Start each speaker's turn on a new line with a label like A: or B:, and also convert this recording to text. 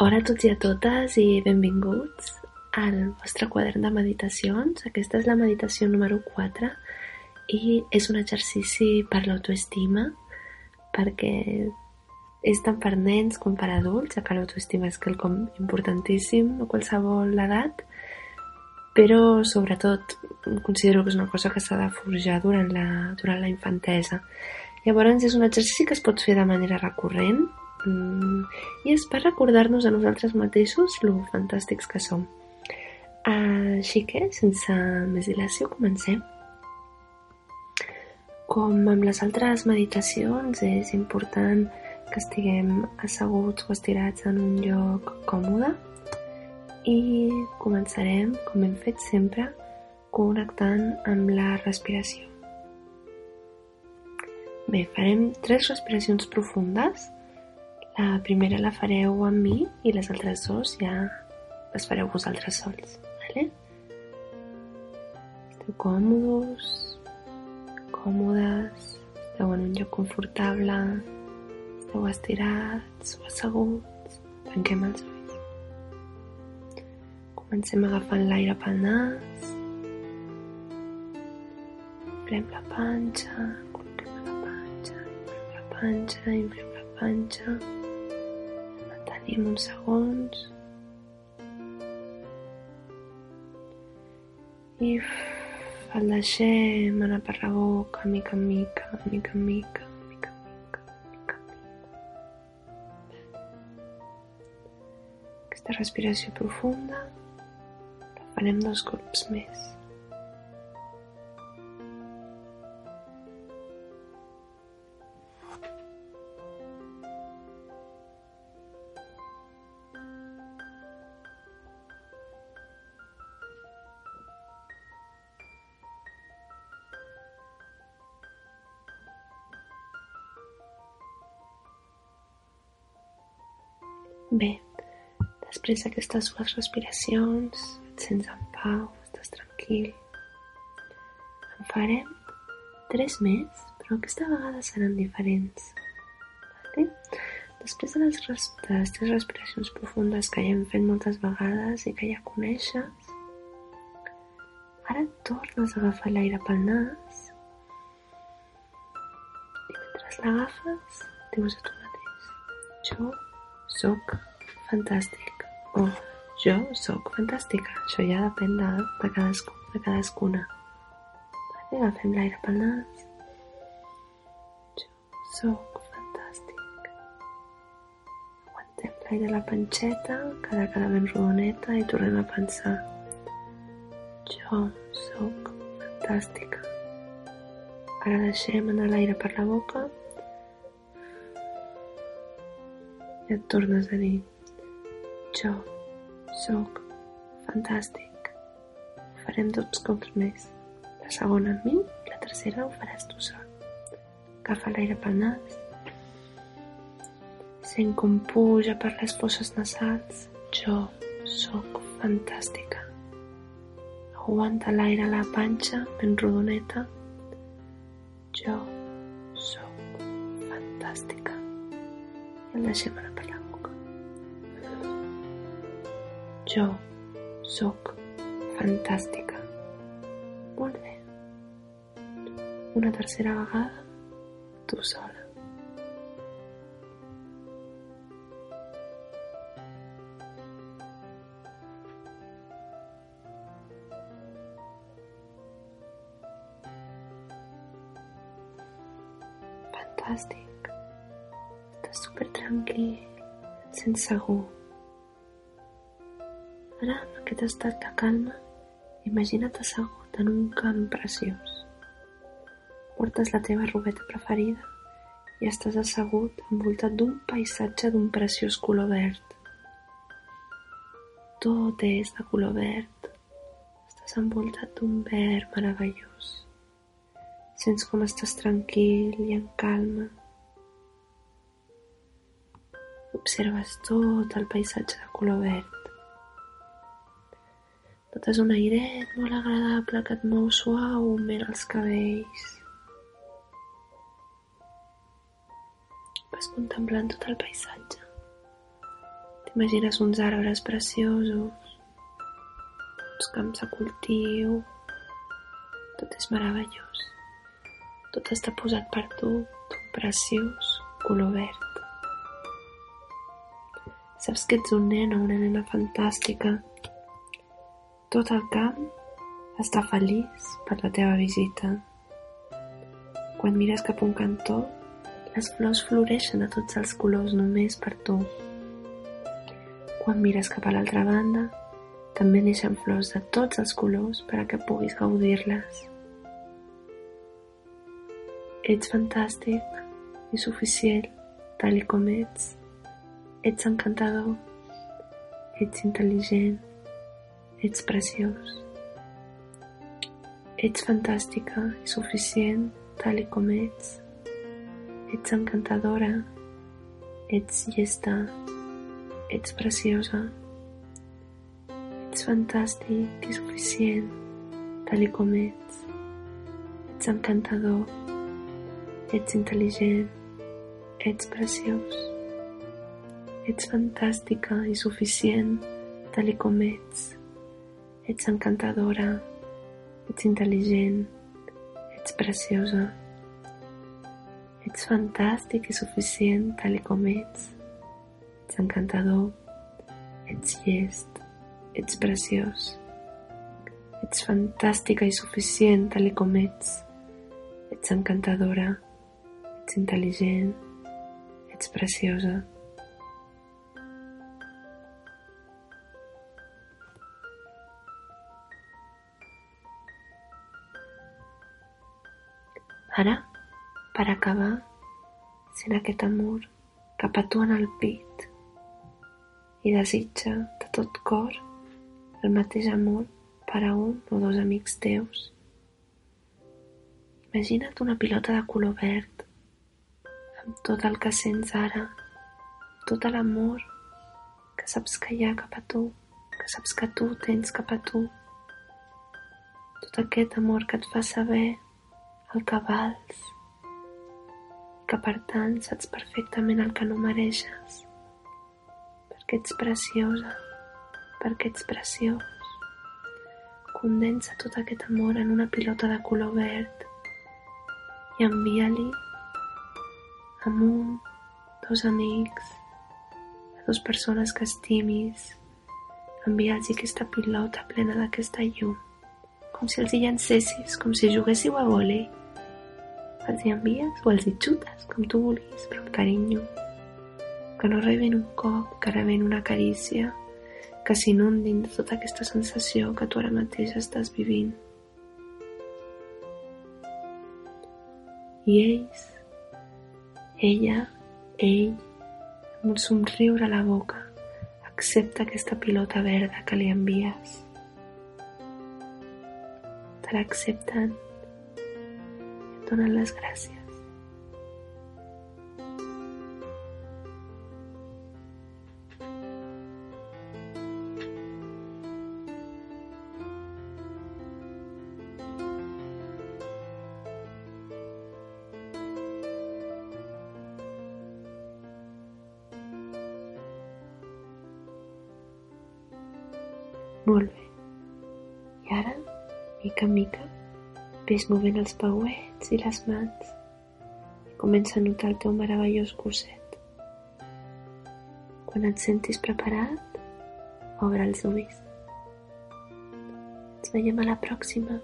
A: Hola a tots i a totes i benvinguts al vostre quadern de meditacions. Aquesta és la meditació número 4 i és un exercici per l'autoestima perquè és tant per nens com per adults, ja que l'autoestima és quelcom importantíssim a qualsevol edat, però sobretot considero que és una cosa que s'ha de forjar durant la, durant la infantesa. Llavors és un exercici que es pot fer de manera recurrent, Mm, i és per recordar-nos a nosaltres mateixos lo fantàstics que som. Així que, sense més dilació, comencem. Com amb les altres meditacions, és important que estiguem asseguts o estirats en un lloc còmode i començarem, com hem fet sempre, connectant amb la respiració. Bé, farem tres respiracions profundes la primera la fareu amb mi i les altres dues ja les fareu vosaltres sols. Vale? Esteu còmodes, còmodes, esteu en un lloc confortable, esteu estirats o asseguts. Tanquem els ulls. Comencem agafant l'aire pel nas. Inflem la panxa, col·loquem la panxa, inflem la panxa, inflem la panxa tenim uns segons i el deixem anar per la boca mica en mica, mica en mica, mica en mica, mica en mica. Aquesta respiració profunda la farem dos cops més. Bé, després d'aquestes dues respiracions et sents en pau, estàs tranquil. En farem tres més, però aquesta vegada seran diferents. Vale? Després de les, de les tres respiracions profundes que ja hem fet moltes vegades i que ja coneixes, ara tornes a agafar l'aire pel nas i mentre l'agafes dius a tu mateix jo soc fantàstic o jo sóc fantàstica. Això ja depèn de, de, cadascú, de cadascuna. Vale, agafem l'aire pel nas. Jo sóc fantàstic. Aguantem l'aire a la panxeta, cada cada ben rodoneta i tornem a pensar. Jo sóc fantàstica. Ara deixem anar l'aire per la boca i et tornes a dir jo sóc fantàstic. Ho farem tots cops més. La segona amb mi la tercera ho faràs tu sol. Agafa l'aire pel nas. Sent com puja per les fosses nasals. Jo sóc fantàstica. Aguanta l'aire a la panxa ben rodoneta. Jo sóc fantàstica. I el deixem Jo sóc fantàstica. Molt bé. Una tercera vegada, tu sola. Fantàstic. Estàs super tranquil, et sents. Ara, aquest estat de calma, imagina't assegut en un camp preciós. Portes la teva robeta preferida i estàs assegut envoltat d'un paisatge d'un preciós color verd. Tot és de color verd. Estàs envoltat d'un verd meravellós. Sents com estàs tranquil i en calma. Observes tot el paisatge de color verd. Notes un airet molt agradable que et mou suaument els cabells. Vas contemplant tot el paisatge. T'imagines uns arbres preciosos, uns camps de cultiu, tot és meravellós. Tot està posat per tu, d'un preciós color verd. Saps que ets un nen o una nena fantàstica. Tot el camp està feliç per la teva visita. Quan mires cap a un cantó, les flors floreixen a tots els colors només per tu. Quan mires cap a l'altra banda, també neixen flors de tots els colors per a que puguis gaudir-les. Ets fantàstic i suficient, tal com ets. Ets encantador, ets intel·ligent, ets preciós. Ets fantàstica i suficient, tal i com ets. Ets encantadora, ets llesta, ets preciosa, ets fantàstic i suficient, tal i com ets. Ets encantador, ets intel·ligent, ets preciós. Ets fantàstica i suficient, tal i com ets. Ets encantadora, ets intel·ligent, Ets preciosa. Ets fantàstic i suficient tal com ets. Ets encantador. Ets llest. Ets preciós. Ets fantàstica i suficient tal com ets. Ets encantadora. Ets intel·ligent. Ets preciosa. Per acabar, sent aquest amor cap a tu en el pit i desitja de tot cor el mateix amor per a un o dos amics teus. Imagina't una pilota de color verd amb tot el que sents ara, tot l'amor que saps que hi ha cap a tu, que saps que tu tens cap a tu, tot aquest amor que et fa saber el que vals, que per tant saps perfectament el que no mereixes, perquè ets preciosa, perquè ets preciós. Condensa tot aquest amor en una pilota de color verd i envia-li amb un, dos amics, a dues persones que estimis, enviar-los aquesta pilota plena d'aquesta llum, com si els hi llancessis, com si juguéssiu a vòlei els hi envies o els hi xutes, com tu vulguis, però amb carinyo. Que no rebin un cop, que rebin una carícia, que s'inundin de tota aquesta sensació que tu ara mateix estàs vivint. I ells, ella, ell, amb un somriure a la boca, accepta aquesta pilota verda que li envies. Te l'accepten les gràcies. Molt bé. I ara, mica en mica, Ves movent els pauets i les mans i comença a notar el teu meravellós cosset. Quan et sentis preparat, obre els ulls. Ens veiem a la pròxima.